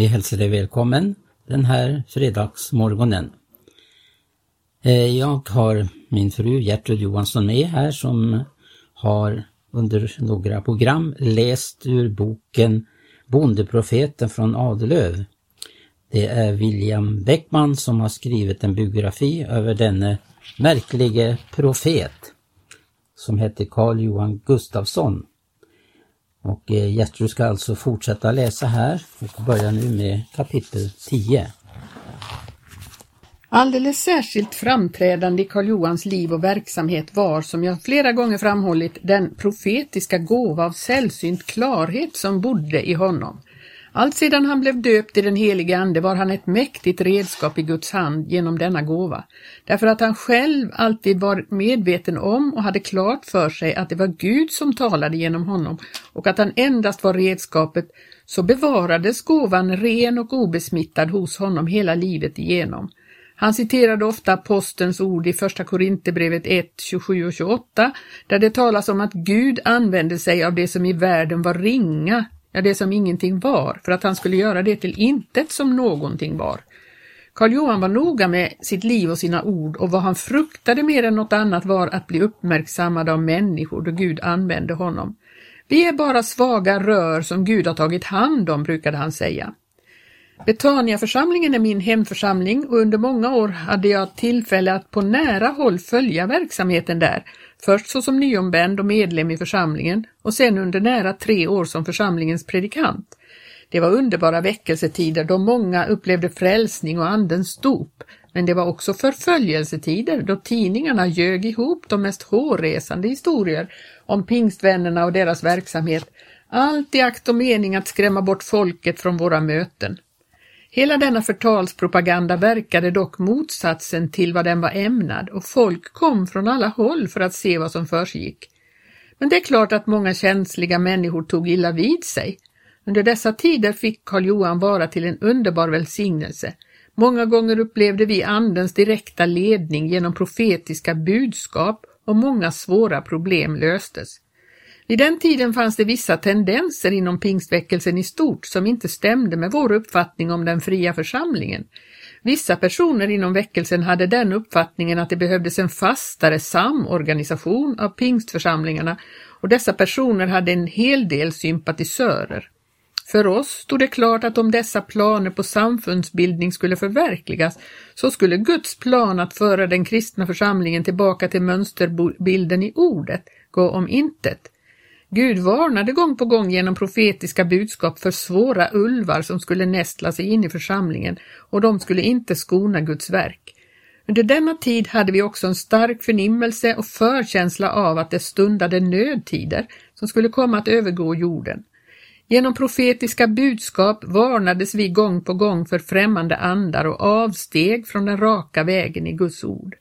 Vi hälsar dig välkommen den här fredagsmorgonen. Eh, jag har min fru Gertrud Johansson med här som har under några program läst ur boken Bondeprofeten från Adelöv. Det är William Bäckman som har skrivit en biografi över denne märklige profet som hette Carl Johan Gustafsson. Och eh, Gertrud ska alltså fortsätta läsa här och börjar nu med kapitel 10. Alldeles särskilt framträdande i Karl Johans liv och verksamhet var, som jag flera gånger framhållit, den profetiska gåva av sällsynt klarhet som bodde i honom. Allt sedan han blev döpt i den helige Ande var han ett mäktigt redskap i Guds hand genom denna gåva, därför att han själv alltid var medveten om och hade klart för sig att det var Gud som talade genom honom och att han endast var redskapet, så bevarades gåvan ren och obesmittad hos honom hela livet igenom. Han citerade ofta apostelns ord i Första Korinthierbrevet 1, 27 och 28, där det talas om att Gud använde sig av det som i världen var ringa, ja det som ingenting var, för att han skulle göra det till intet som någonting var. Karl Johan var noga med sitt liv och sina ord och vad han fruktade mer än något annat var att bli uppmärksammad av människor då Gud använde honom. Vi är bara svaga rör som Gud har tagit hand om, brukade han säga. Betaniaförsamlingen är min hemförsamling och under många år hade jag tillfälle att på nära håll följa verksamheten där, först såsom nyomvänd och medlem i församlingen och sen under nära tre år som församlingens predikant. Det var underbara väckelsetider då många upplevde frälsning och andens dop, men det var också förföljelsetider då tidningarna ljög ihop de mest hårresande historier om pingstvännerna och deras verksamhet, allt i akt och mening att skrämma bort folket från våra möten. Hela denna förtalspropaganda verkade dock motsatsen till vad den var ämnad och folk kom från alla håll för att se vad som försiggick. Men det är klart att många känsliga människor tog illa vid sig. Under dessa tider fick Karl Johan vara till en underbar välsignelse. Många gånger upplevde vi Andens direkta ledning genom profetiska budskap och många svåra problem löstes. Vid den tiden fanns det vissa tendenser inom pingstväckelsen i stort som inte stämde med vår uppfattning om den fria församlingen. Vissa personer inom väckelsen hade den uppfattningen att det behövdes en fastare samorganisation av pingstförsamlingarna och dessa personer hade en hel del sympatisörer. För oss stod det klart att om dessa planer på samfundsbildning skulle förverkligas så skulle Guds plan att föra den kristna församlingen tillbaka till mönsterbilden i ordet gå om intet. Gud varnade gång på gång genom profetiska budskap för svåra ulvar som skulle nästla sig in i församlingen och de skulle inte skona Guds verk. Under denna tid hade vi också en stark förnimmelse och förkänsla av att det stundade nödtider som skulle komma att övergå jorden. Genom profetiska budskap varnades vi gång på gång för främmande andar och avsteg från den raka vägen i Guds ord.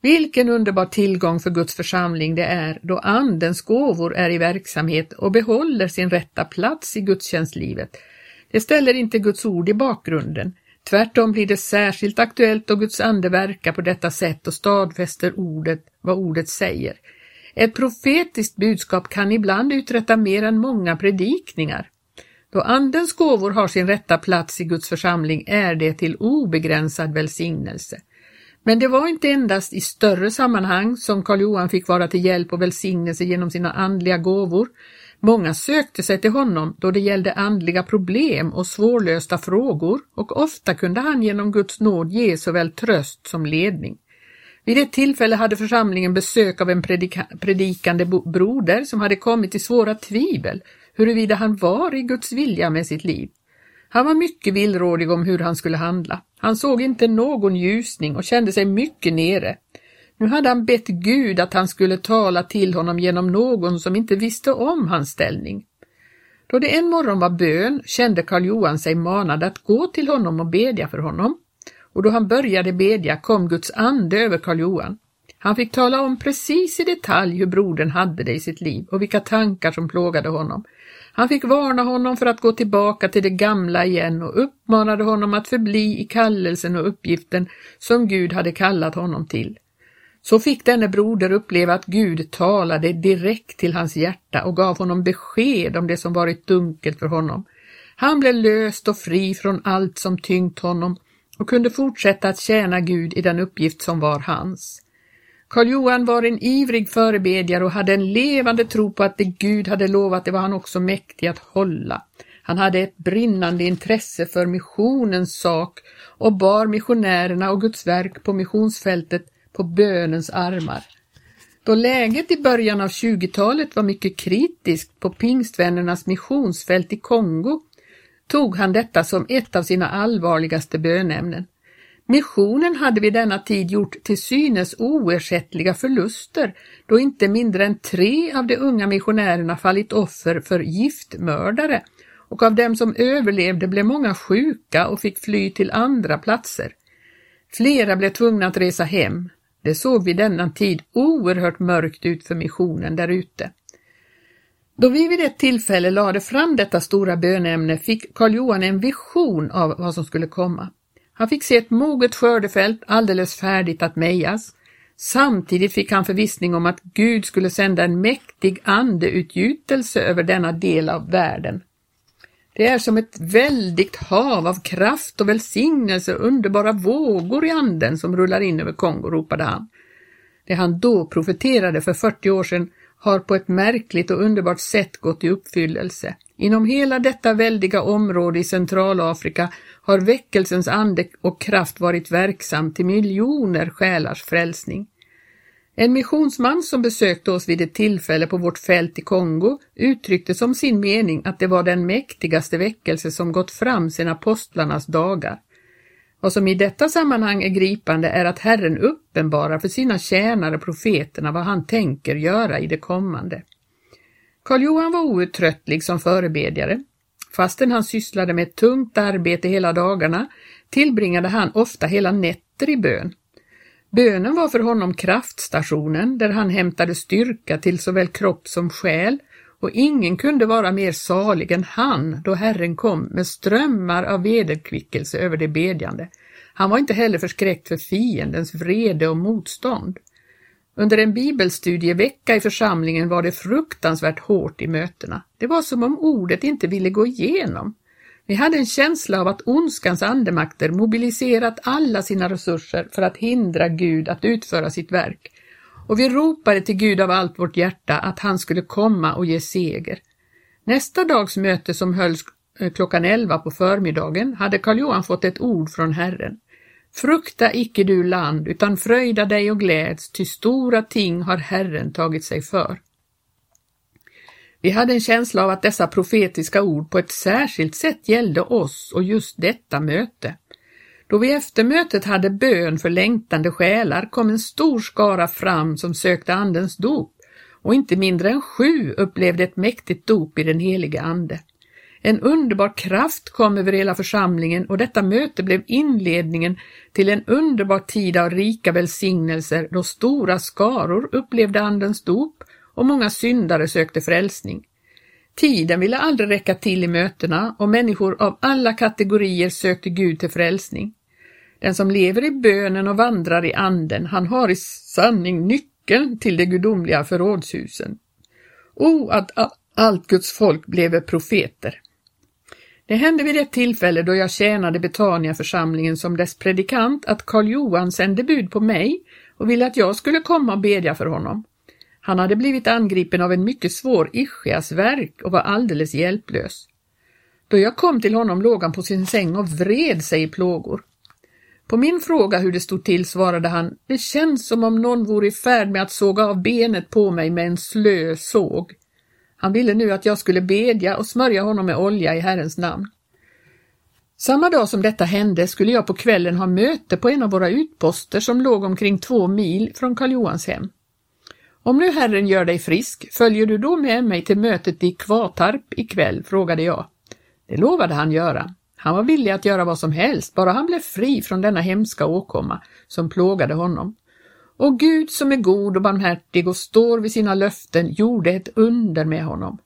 Vilken underbar tillgång för Guds församling det är då Andens gåvor är i verksamhet och behåller sin rätta plats i gudstjänstlivet. Det ställer inte Guds ord i bakgrunden. Tvärtom blir det särskilt aktuellt då Guds ande verkar på detta sätt och stadfäster ordet, vad ordet säger. Ett profetiskt budskap kan ibland uträtta mer än många predikningar. Då Andens gåvor har sin rätta plats i Guds församling är det till obegränsad välsignelse. Men det var inte endast i större sammanhang som Karl Johan fick vara till hjälp och välsignelse genom sina andliga gåvor. Många sökte sig till honom då det gällde andliga problem och svårlösta frågor och ofta kunde han genom Guds nåd ge såväl tröst som ledning. Vid ett tillfälle hade församlingen besök av en predika predikande broder som hade kommit i svåra tvivel huruvida han var i Guds vilja med sitt liv. Han var mycket villrådig om hur han skulle handla. Han såg inte någon ljusning och kände sig mycket nere. Nu hade han bett Gud att han skulle tala till honom genom någon som inte visste om hans ställning. Då det en morgon var bön kände Karl Johan sig manad att gå till honom och bedja för honom. Och då han började bedja kom Guds ande över Karl Johan. Han fick tala om precis i detalj hur brodern hade det i sitt liv och vilka tankar som plågade honom. Han fick varna honom för att gå tillbaka till det gamla igen och uppmanade honom att förbli i kallelsen och uppgiften som Gud hade kallat honom till. Så fick denne broder uppleva att Gud talade direkt till hans hjärta och gav honom besked om det som varit dunkelt för honom. Han blev löst och fri från allt som tyngt honom och kunde fortsätta att tjäna Gud i den uppgift som var hans. Karl Johan var en ivrig förebedjare och hade en levande tro på att det Gud hade lovat det var han också mäktig att hålla. Han hade ett brinnande intresse för missionens sak och bar missionärerna och Guds verk på missionsfältet på bönens armar. Då läget i början av 20-talet var mycket kritiskt på pingstvännernas missionsfält i Kongo tog han detta som ett av sina allvarligaste bönämnen. Missionen hade vid denna tid gjort till synes oersättliga förluster då inte mindre än tre av de unga missionärerna fallit offer för giftmördare och av dem som överlevde blev många sjuka och fick fly till andra platser. Flera blev tvungna att resa hem. Det såg vid denna tid oerhört mörkt ut för missionen där ute. Då vi vid ett tillfälle lade fram detta stora bönämne fick Karl Johan en vision av vad som skulle komma. Han fick se ett moget skördefält alldeles färdigt att mejas. Samtidigt fick han förvissning om att Gud skulle sända en mäktig andeutgjutelse över denna del av världen. Det är som ett väldigt hav av kraft och välsignelse och underbara vågor i anden som rullar in över Kongo, ropade han. Det han då profeterade för 40 år sedan har på ett märkligt och underbart sätt gått i uppfyllelse. Inom hela detta väldiga område i Centralafrika har väckelsens ande och kraft varit verksam till miljoner själars frälsning. En missionsman som besökte oss vid ett tillfälle på vårt fält i Kongo uttryckte som sin mening att det var den mäktigaste väckelse som gått fram sedan apostlarnas dagar. Vad som i detta sammanhang är gripande är att Herren uppenbarar för sina tjänare profeterna vad han tänker göra i det kommande. Karl Johan var outtröttlig som förebedjare. Fastän han sysslade med ett tungt arbete hela dagarna tillbringade han ofta hela nätter i bön. Bönen var för honom kraftstationen där han hämtade styrka till såväl kropp som själ och ingen kunde vara mer salig än han då Herren kom med strömmar av vederkvickelse över de bedjande. Han var inte heller förskräckt för fiendens vrede och motstånd. Under en bibelstudievecka i församlingen var det fruktansvärt hårt i mötena. Det var som om ordet inte ville gå igenom. Vi hade en känsla av att ondskans andemakter mobiliserat alla sina resurser för att hindra Gud att utföra sitt verk. Och vi ropade till Gud av allt vårt hjärta att han skulle komma och ge seger. Nästa dags möte som hölls eh, klockan elva på förmiddagen hade Karl Johan fått ett ord från Herren. Frukta icke du land, utan fröjda dig och gläds, ty stora ting har Herren tagit sig för. Vi hade en känsla av att dessa profetiska ord på ett särskilt sätt gällde oss och just detta möte. Då vi efter mötet hade bön för längtande själar kom en stor skara fram som sökte Andens dop och inte mindre än sju upplevde ett mäktigt dop i den helige Ande. En underbar kraft kom över hela församlingen och detta möte blev inledningen till en underbar tid av rika välsignelser då stora skaror upplevde Andens dop och många syndare sökte frälsning. Tiden ville aldrig räcka till i mötena och människor av alla kategorier sökte Gud till frälsning. Den som lever i bönen och vandrar i anden, han har i sanning nyckeln till de gudomliga förrådshusen. O, att allt Guds folk blev profeter. Det hände vid ett tillfälle då jag tjänade Betania församlingen som dess predikant att Karl Johan sände bud på mig och ville att jag skulle komma och bedja för honom. Han hade blivit angripen av en mycket svår ischiasverk och var alldeles hjälplös. Då jag kom till honom låg han på sin säng och vred sig i plågor. På min fråga hur det stod till svarade han, det känns som om någon vore i färd med att såga av benet på mig med en slö såg. Han ville nu att jag skulle bedja och smörja honom med olja i Herrens namn. Samma dag som detta hände skulle jag på kvällen ha möte på en av våra utposter som låg omkring två mil från Karl Johans hem. Om nu Herren gör dig frisk, följer du då med mig till mötet i Kvartarp ikväll? frågade jag. Det lovade han göra. Han var villig att göra vad som helst, bara han blev fri från denna hemska åkomma som plågade honom. Och Gud som är god och barmhärtig och står vid sina löften gjorde ett under med honom.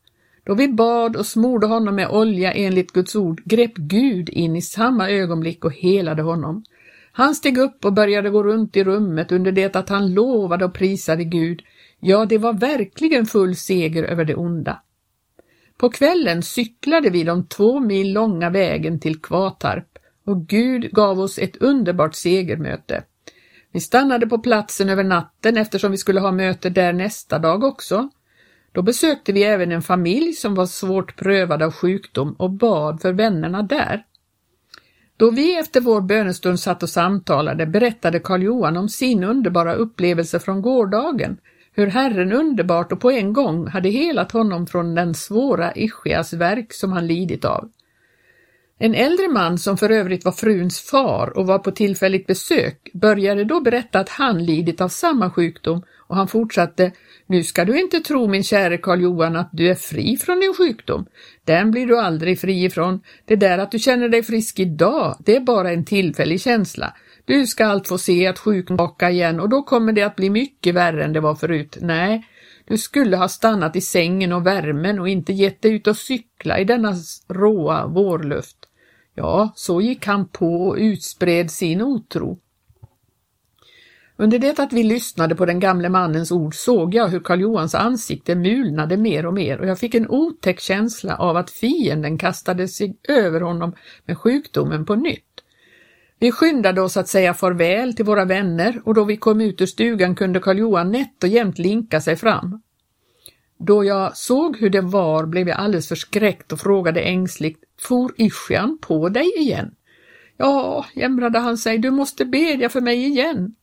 Då vi bad och smorde honom med olja enligt Guds ord grep Gud in i samma ögonblick och helade honom. Han steg upp och började gå runt i rummet under det att han lovade och prisade Gud. Ja, det var verkligen full seger över det onda. På kvällen cyklade vi de två mil långa vägen till Kvatarp och Gud gav oss ett underbart segermöte. Vi stannade på platsen över natten eftersom vi skulle ha möte där nästa dag också. Då besökte vi även en familj som var svårt prövad av sjukdom och bad för vännerna där. Då vi efter vår bönestund satt och samtalade berättade Karl Johan om sin underbara upplevelse från gårdagen, hur Herren underbart och på en gång hade helat honom från den svåra ischias verk som han lidit av. En äldre man som för övrigt var fruns far och var på tillfälligt besök började då berätta att han lidit av samma sjukdom och han fortsatte Nu ska du inte tro min käre Karl Johan att du är fri från din sjukdom. Den blir du aldrig fri ifrån. Det där att du känner dig frisk idag, det är bara en tillfällig känsla. Du ska allt få se att sjukdomen baka igen och då kommer det att bli mycket värre än det var förut. Nej, du skulle ha stannat i sängen och värmen och inte gett dig ut och cykla i denna råa vårluft. Ja, så gick han på och utspred sin otro. Under det att vi lyssnade på den gamle mannens ord såg jag hur Karl Johans ansikte mulnade mer och mer och jag fick en otäck känsla av att fienden kastade sig över honom med sjukdomen på nytt. Vi skyndade oss att säga farväl till våra vänner och då vi kom ut ur stugan kunde Karl Johan nätt och jämt linka sig fram. Då jag såg hur det var blev jag alldeles förskräckt och frågade ängsligt, for Ischian på dig igen? Ja, jämrade han sig, du måste bedja för mig igen.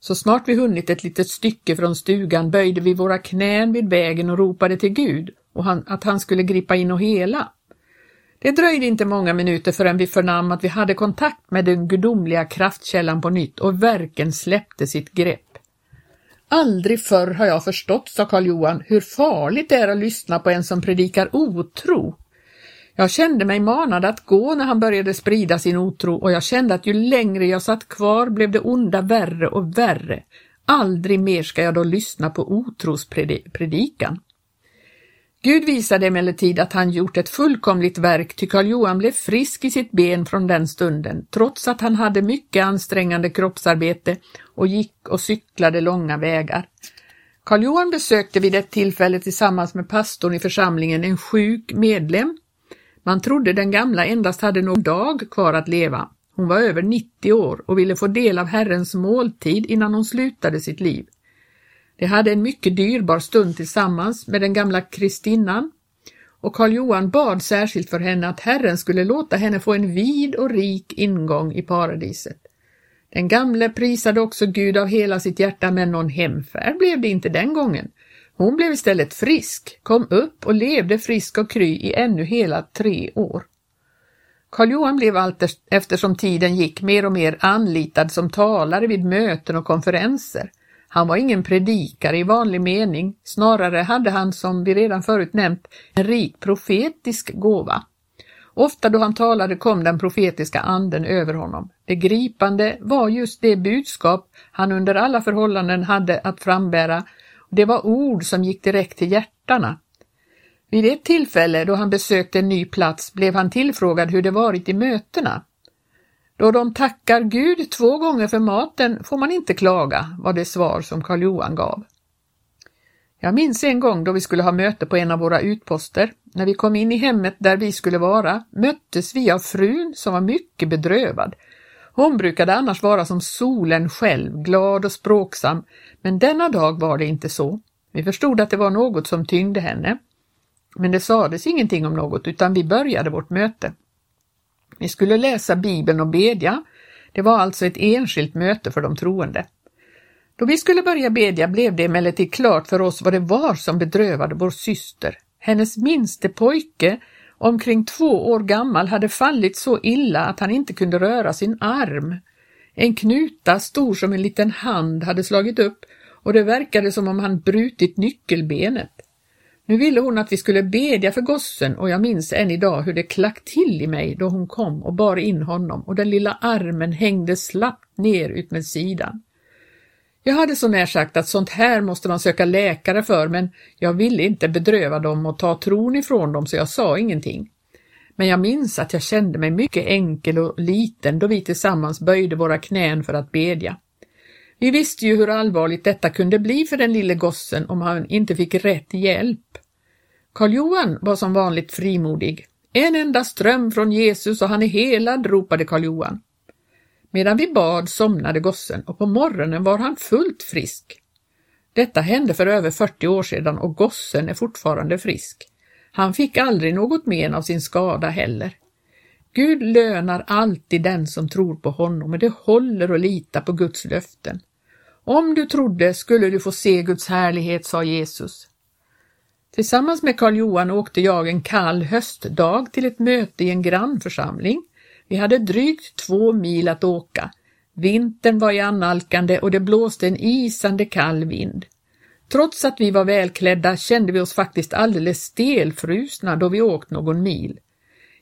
Så snart vi hunnit ett litet stycke från stugan böjde vi våra knän vid vägen och ropade till Gud och han, att han skulle gripa in och hela. Det dröjde inte många minuter förrän vi förnam att vi hade kontakt med den gudomliga kraftkällan på nytt och verken släppte sitt grepp. Aldrig förr har jag förstått, sa Karl Johan, hur farligt det är att lyssna på en som predikar otro. Jag kände mig manad att gå när han började sprida sin otro och jag kände att ju längre jag satt kvar blev det onda värre och värre. Aldrig mer ska jag då lyssna på otrospredikan. Gud visade emellertid att han gjort ett fullkomligt verk, ty Karl Johan blev frisk i sitt ben från den stunden, trots att han hade mycket ansträngande kroppsarbete och gick och cyklade långa vägar. Karl Johan besökte vid ett tillfälle tillsammans med pastorn i församlingen en sjuk medlem. Man trodde den gamla endast hade någon dag kvar att leva. Hon var över 90 år och ville få del av Herrens måltid innan hon slutade sitt liv. De hade en mycket dyrbar stund tillsammans med den gamla Kristinnan och Karl Johan bad särskilt för henne att Herren skulle låta henne få en vid och rik ingång i paradiset. Den gamle prisade också Gud av hela sitt hjärta men någon hemfärd blev det inte den gången. Hon blev istället frisk, kom upp och levde frisk och kry i ännu hela tre år. Karl Johan blev allt eftersom tiden gick mer och mer anlitad som talare vid möten och konferenser. Han var ingen predikare i vanlig mening, snarare hade han, som vi redan förut nämnt, en rik profetisk gåva. Ofta då han talade kom den profetiska anden över honom. Det gripande var just det budskap han under alla förhållanden hade att frambära. Det var ord som gick direkt till hjärtana. Vid ett tillfälle då han besökte en ny plats blev han tillfrågad hur det varit i mötena. Då de tackar Gud två gånger för maten får man inte klaga, var det svar som Karl Johan gav. Jag minns en gång då vi skulle ha möte på en av våra utposter. När vi kom in i hemmet där vi skulle vara möttes vi av frun som var mycket bedrövad. Hon brukade annars vara som solen själv, glad och språksam, men denna dag var det inte så. Vi förstod att det var något som tyngde henne. Men det sades ingenting om något utan vi började vårt möte. Vi skulle läsa Bibeln och bedja. Det var alltså ett enskilt möte för de troende. Då vi skulle börja bedja blev det emellertid klart för oss vad det var som bedrövade vår syster. Hennes minste pojke, omkring två år gammal, hade fallit så illa att han inte kunde röra sin arm. En knuta stor som en liten hand hade slagit upp och det verkade som om han brutit nyckelbenet. Nu ville hon att vi skulle bedja för gossen och jag minns än idag hur det klack till i mig då hon kom och bar in honom och den lilla armen hängde slappt ner utmed sidan. Jag hade så när sagt att sånt här måste man söka läkare för men jag ville inte bedröva dem och ta tron ifrån dem så jag sa ingenting. Men jag minns att jag kände mig mycket enkel och liten då vi tillsammans böjde våra knän för att bedja. Vi visste ju hur allvarligt detta kunde bli för den lille gossen om han inte fick rätt hjälp. Karl Johan var som vanligt frimodig. En enda ström från Jesus och han är helad, ropade Karl Johan. Medan vi bad somnade gossen och på morgonen var han fullt frisk. Detta hände för över 40 år sedan och gossen är fortfarande frisk. Han fick aldrig något men av sin skada heller. Gud lönar alltid den som tror på honom och det håller att lita på Guds löften. Om du trodde skulle du få se Guds härlighet, sa Jesus. Tillsammans med Karl Johan åkte jag en kall höstdag till ett möte i en grannförsamling. Vi hade drygt två mil att åka. Vintern var i annalkande och det blåste en isande kall vind. Trots att vi var välklädda kände vi oss faktiskt alldeles stelfrusna då vi åkt någon mil.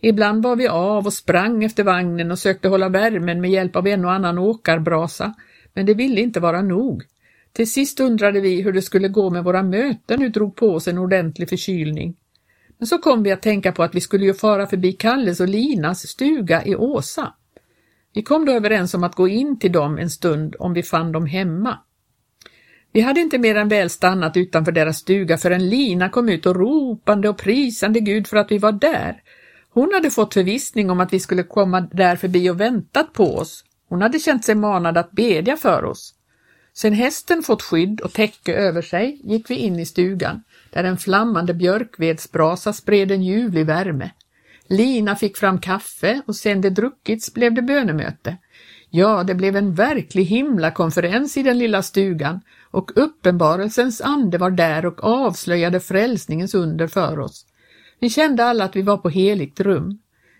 Ibland var vi av och sprang efter vagnen och sökte hålla värmen med hjälp av en och annan åkarbrasa, men det ville inte vara nog. Till sist undrade vi hur det skulle gå med våra möten och drog på oss en ordentlig förkylning. Men så kom vi att tänka på att vi skulle ju fara förbi Kalles och Linas stuga i Åsa. Vi kom då överens om att gå in till dem en stund om vi fann dem hemma. Vi hade inte mer än väl stannat utanför deras stuga förrän Lina kom ut och ropande och prisande Gud för att vi var där. Hon hade fått förvissning om att vi skulle komma där förbi och väntat på oss. Hon hade känt sig manad att bedja för oss. Sen hästen fått skydd och täcke över sig gick vi in i stugan, där en flammande björkvedsbrasa spred en ljuvlig värme. Lina fick fram kaffe och sen det druckits blev det bönemöte. Ja, det blev en verklig himlakonferens i den lilla stugan och uppenbarelsens ande var där och avslöjade frälsningens under för oss. Vi kände alla att vi var på heligt rum.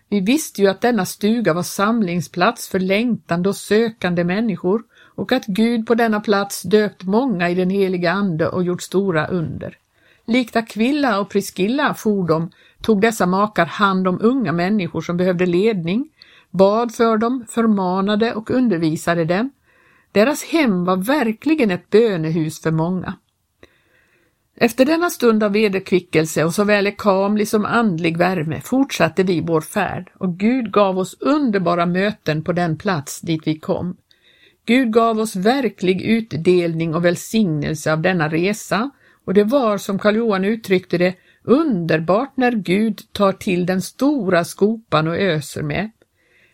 Vi visste ju att denna stuga var samlingsplats för längtande och sökande människor och att Gud på denna plats döpt många i den heliga Ande och gjort stora under. Likt Aquilla och Priscilla for de, tog dessa makar hand om unga människor som behövde ledning, bad för dem, förmanade och undervisade dem. Deras hem var verkligen ett bönehus för många. Efter denna stund av vederkvickelse och såväl ekamlig som andlig värme fortsatte vi vår färd och Gud gav oss underbara möten på den plats dit vi kom. Gud gav oss verklig utdelning och välsignelse av denna resa och det var, som Karl Johan uttryckte det, underbart när Gud tar till den stora skopan och öser med.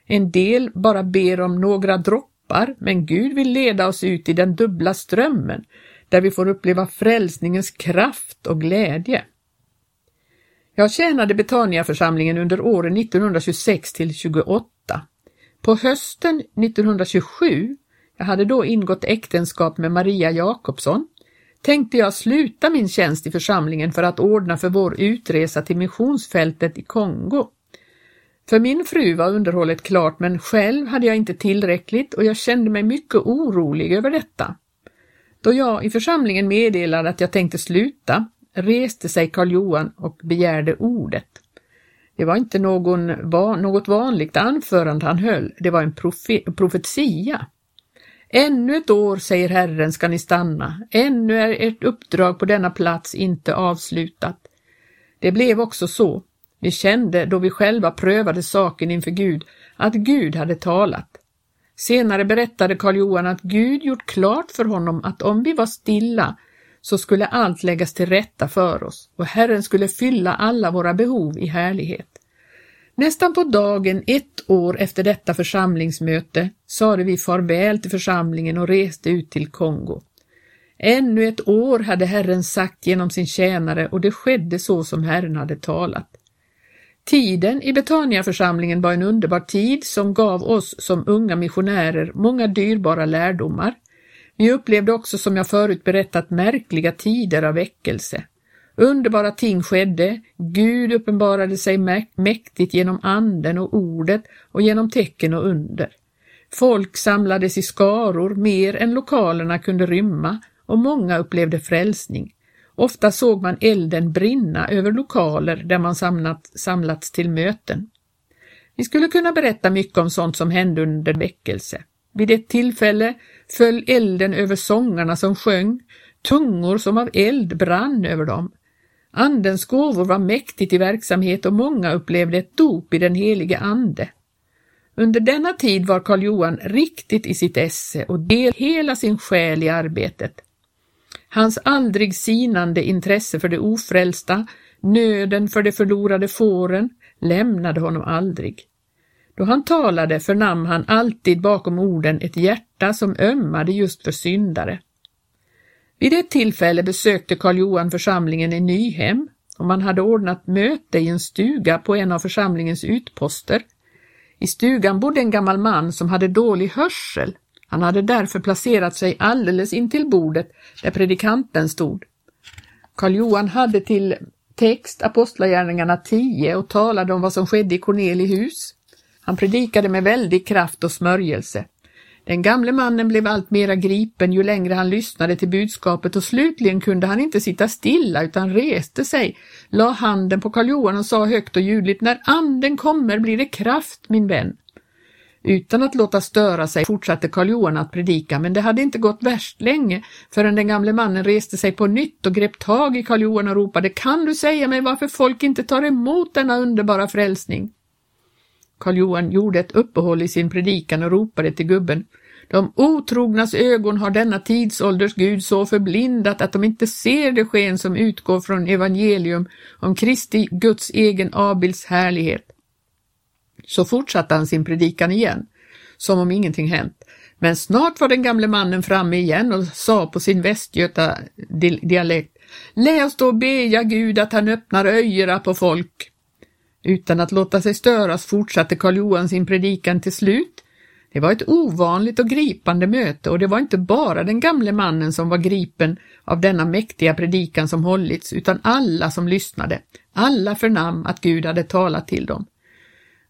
En del bara ber om några droppar, men Gud vill leda oss ut i den dubbla strömmen, där vi får uppleva frälsningens kraft och glädje. Jag tjänade Betaniaförsamlingen under åren 1926 till 28. På hösten 1927 jag hade då ingått äktenskap med Maria Jakobsson, tänkte jag sluta min tjänst i församlingen för att ordna för vår utresa till missionsfältet i Kongo. För min fru var underhållet klart men själv hade jag inte tillräckligt och jag kände mig mycket orolig över detta. Då jag i församlingen meddelade att jag tänkte sluta reste sig Karl Johan och begärde ordet. Det var inte någon, något vanligt anförande han höll, det var en profe, profetia. Ännu ett år, säger Herren, ska ni stanna. Ännu är ert uppdrag på denna plats inte avslutat. Det blev också så. Vi kände, då vi själva prövade saken inför Gud, att Gud hade talat. Senare berättade Karl Johan att Gud gjort klart för honom att om vi var stilla så skulle allt läggas till rätta för oss och Herren skulle fylla alla våra behov i härlighet. Nästan på dagen ett år efter detta församlingsmöte sade vi farväl till församlingen och reste ut till Kongo. Ännu ett år hade Herren sagt genom sin tjänare och det skedde så som Herren hade talat. Tiden i Betaniaförsamlingen var en underbar tid som gav oss som unga missionärer många dyrbara lärdomar. Vi upplevde också, som jag förut berättat, märkliga tider av väckelse. Underbara ting skedde, Gud uppenbarade sig mäktigt genom anden och ordet och genom tecken och under. Folk samlades i skaror mer än lokalerna kunde rymma och många upplevde frälsning. Ofta såg man elden brinna över lokaler där man samlat, samlats till möten. Vi skulle kunna berätta mycket om sånt som hände under väckelse. Vid ett tillfälle föll elden över sångarna som sjöng, tungor som av eld brann över dem. Andens gåvor var mäktigt i verksamhet och många upplevde ett dop i den helige Ande. Under denna tid var Karl Johan riktigt i sitt esse och del hela sin själ i arbetet. Hans aldrig sinande intresse för det ofrälsta nöden för de förlorade fåren lämnade honom aldrig. Då han talade förnam han alltid bakom orden ett hjärta som ömmade just för syndare. Vid ett tillfälle besökte Karl Johan församlingen i Nyhem och man hade ordnat möte i en stuga på en av församlingens utposter. I stugan bodde en gammal man som hade dålig hörsel. Han hade därför placerat sig alldeles intill bordet där predikanten stod. Karl Johan hade till text Apostlagärningarna 10 och talade om vad som skedde i Cornelihus. Han predikade med väldig kraft och smörjelse. Den gamle mannen blev allt mera gripen ju längre han lyssnade till budskapet och slutligen kunde han inte sitta stilla utan reste sig, la handen på Karl Johan och sa högt och ljudligt När anden kommer blir det kraft, min vän. Utan att låta störa sig fortsatte Karl Johan att predika, men det hade inte gått värst länge förrän den gamle mannen reste sig på nytt och grep tag i Karl Johan och ropade Kan du säga mig varför folk inte tar emot denna underbara frälsning? Karl Johan gjorde ett uppehåll i sin predikan och ropade till gubben. De otrognas ögon har denna tidsålders Gud så förblindat att de inte ser det sken som utgår från evangelium om Kristi, Guds egen Abils härlighet. Så fortsatte han sin predikan igen, som om ingenting hänt. Men snart var den gamle mannen framme igen och sa på sin västgöta dialekt Lä oss då beja Gud att han öppnar öjera på folk. Utan att låta sig störas fortsatte Karl Johan sin predikan till slut. Det var ett ovanligt och gripande möte och det var inte bara den gamle mannen som var gripen av denna mäktiga predikan som hållits, utan alla som lyssnade. Alla förnam att Gud hade talat till dem.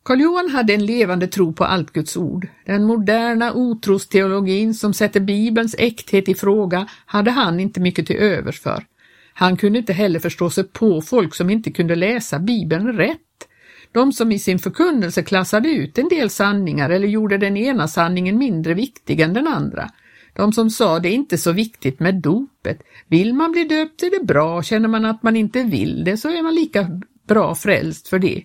Karl Johan hade en levande tro på allt Guds ord. Den moderna otrosteologin som sätter Bibelns äkthet i fråga hade han inte mycket till övers för. Han kunde inte heller förstå sig på folk som inte kunde läsa Bibeln rätt. De som i sin förkunnelse klassade ut en del sanningar eller gjorde den ena sanningen mindre viktig än den andra. De som sa det är inte så viktigt med dopet. Vill man bli döpt är det bra, känner man att man inte vill det så är man lika bra frälst för det.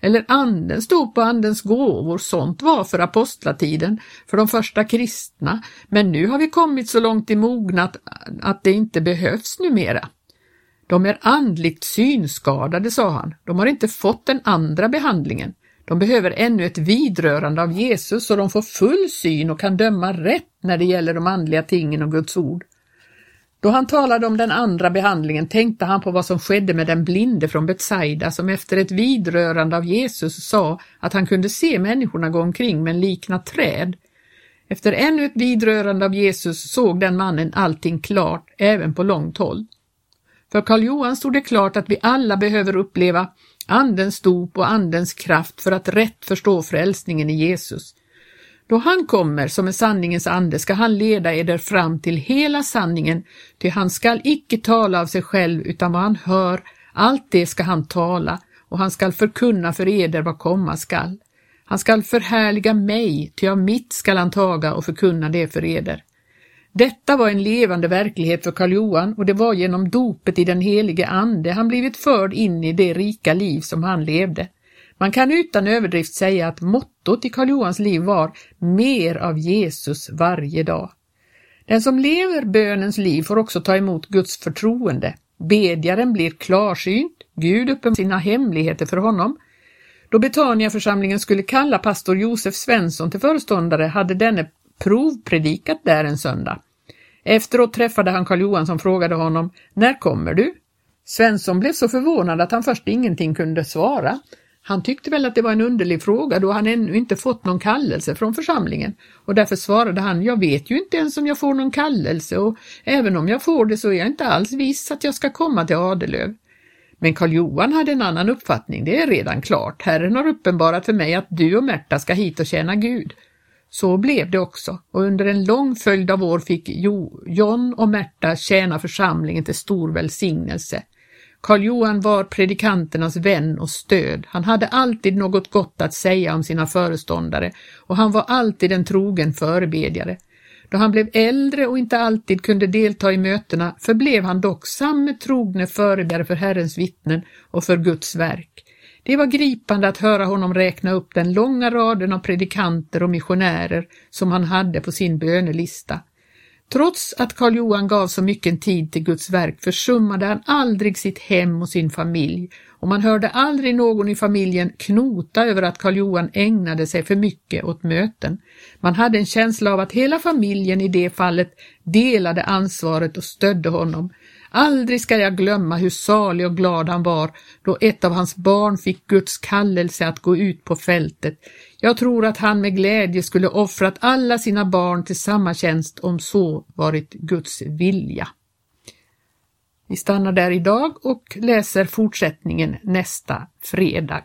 Eller anden stod på andens gåvor, sånt var för apostlatiden, för de första kristna, men nu har vi kommit så långt i mognat att det inte behövs numera. De är andligt synskadade, sa han. De har inte fått den andra behandlingen. De behöver ännu ett vidrörande av Jesus så de får full syn och kan döma rätt när det gäller de andliga tingen och Guds ord. Då han talade om den andra behandlingen tänkte han på vad som skedde med den blinde från Betsaida som efter ett vidrörande av Jesus sa att han kunde se människorna gå omkring men likna träd. Efter ännu ett vidrörande av Jesus såg den mannen allting klart, även på långt håll. För Karl Johan stod det klart att vi alla behöver uppleva Andens dop och Andens kraft för att rätt förstå frälsningen i Jesus. Då han kommer som är sanningens ande ska han leda eder fram till hela sanningen, ty han skall icke tala av sig själv utan vad han hör, allt det ska han tala och han skall förkunna för eder vad komma skall. Han skall förhärliga mig, ty av mitt skall han taga och förkunna det för eder. Detta var en levande verklighet för Karl Johan och det var genom dopet i den helige Ande han blivit förd in i det rika liv som han levde. Man kan utan överdrift säga att mottot i Karl Johans liv var mer av Jesus varje dag. Den som lever bönens liv får också ta emot Guds förtroende. Bedjaren blir klarsynt, Gud uppenbarar sina hemligheter för honom. Då Betaniaförsamlingen skulle kalla pastor Josef Svensson till föreståndare hade denne provpredikat där en söndag. Efteråt träffade han Karl Johan som frågade honom När kommer du? Svensson blev så förvånad att han först ingenting kunde svara. Han tyckte väl att det var en underlig fråga då han ännu inte fått någon kallelse från församlingen och därför svarade han, jag vet ju inte ens om jag får någon kallelse och även om jag får det så är jag inte alls viss att jag ska komma till Adelöv. Men Karl Johan hade en annan uppfattning, det är redan klart. Herren har uppenbarat för mig att du och Märta ska hit och tjäna Gud. Så blev det också och under en lång följd av år fick jo, John och Märta tjäna församlingen till stor välsignelse. Karl Johan var predikanternas vän och stöd. Han hade alltid något gott att säga om sina föreståndare och han var alltid en trogen förebedjare. Då han blev äldre och inte alltid kunde delta i mötena förblev han dock samme trogne förebedjare för Herrens vittnen och för Guds verk. Det var gripande att höra honom räkna upp den långa raden av predikanter och missionärer som han hade på sin bönelista. Trots att Karl Johan gav så mycket tid till Guds verk försummade han aldrig sitt hem och sin familj och man hörde aldrig någon i familjen knota över att Karl Johan ägnade sig för mycket åt möten. Man hade en känsla av att hela familjen i det fallet delade ansvaret och stödde honom. Aldrig ska jag glömma hur salig och glad han var då ett av hans barn fick Guds kallelse att gå ut på fältet. Jag tror att han med glädje skulle offrat alla sina barn till samma tjänst om så varit Guds vilja. Vi stannar där idag och läser fortsättningen nästa fredag.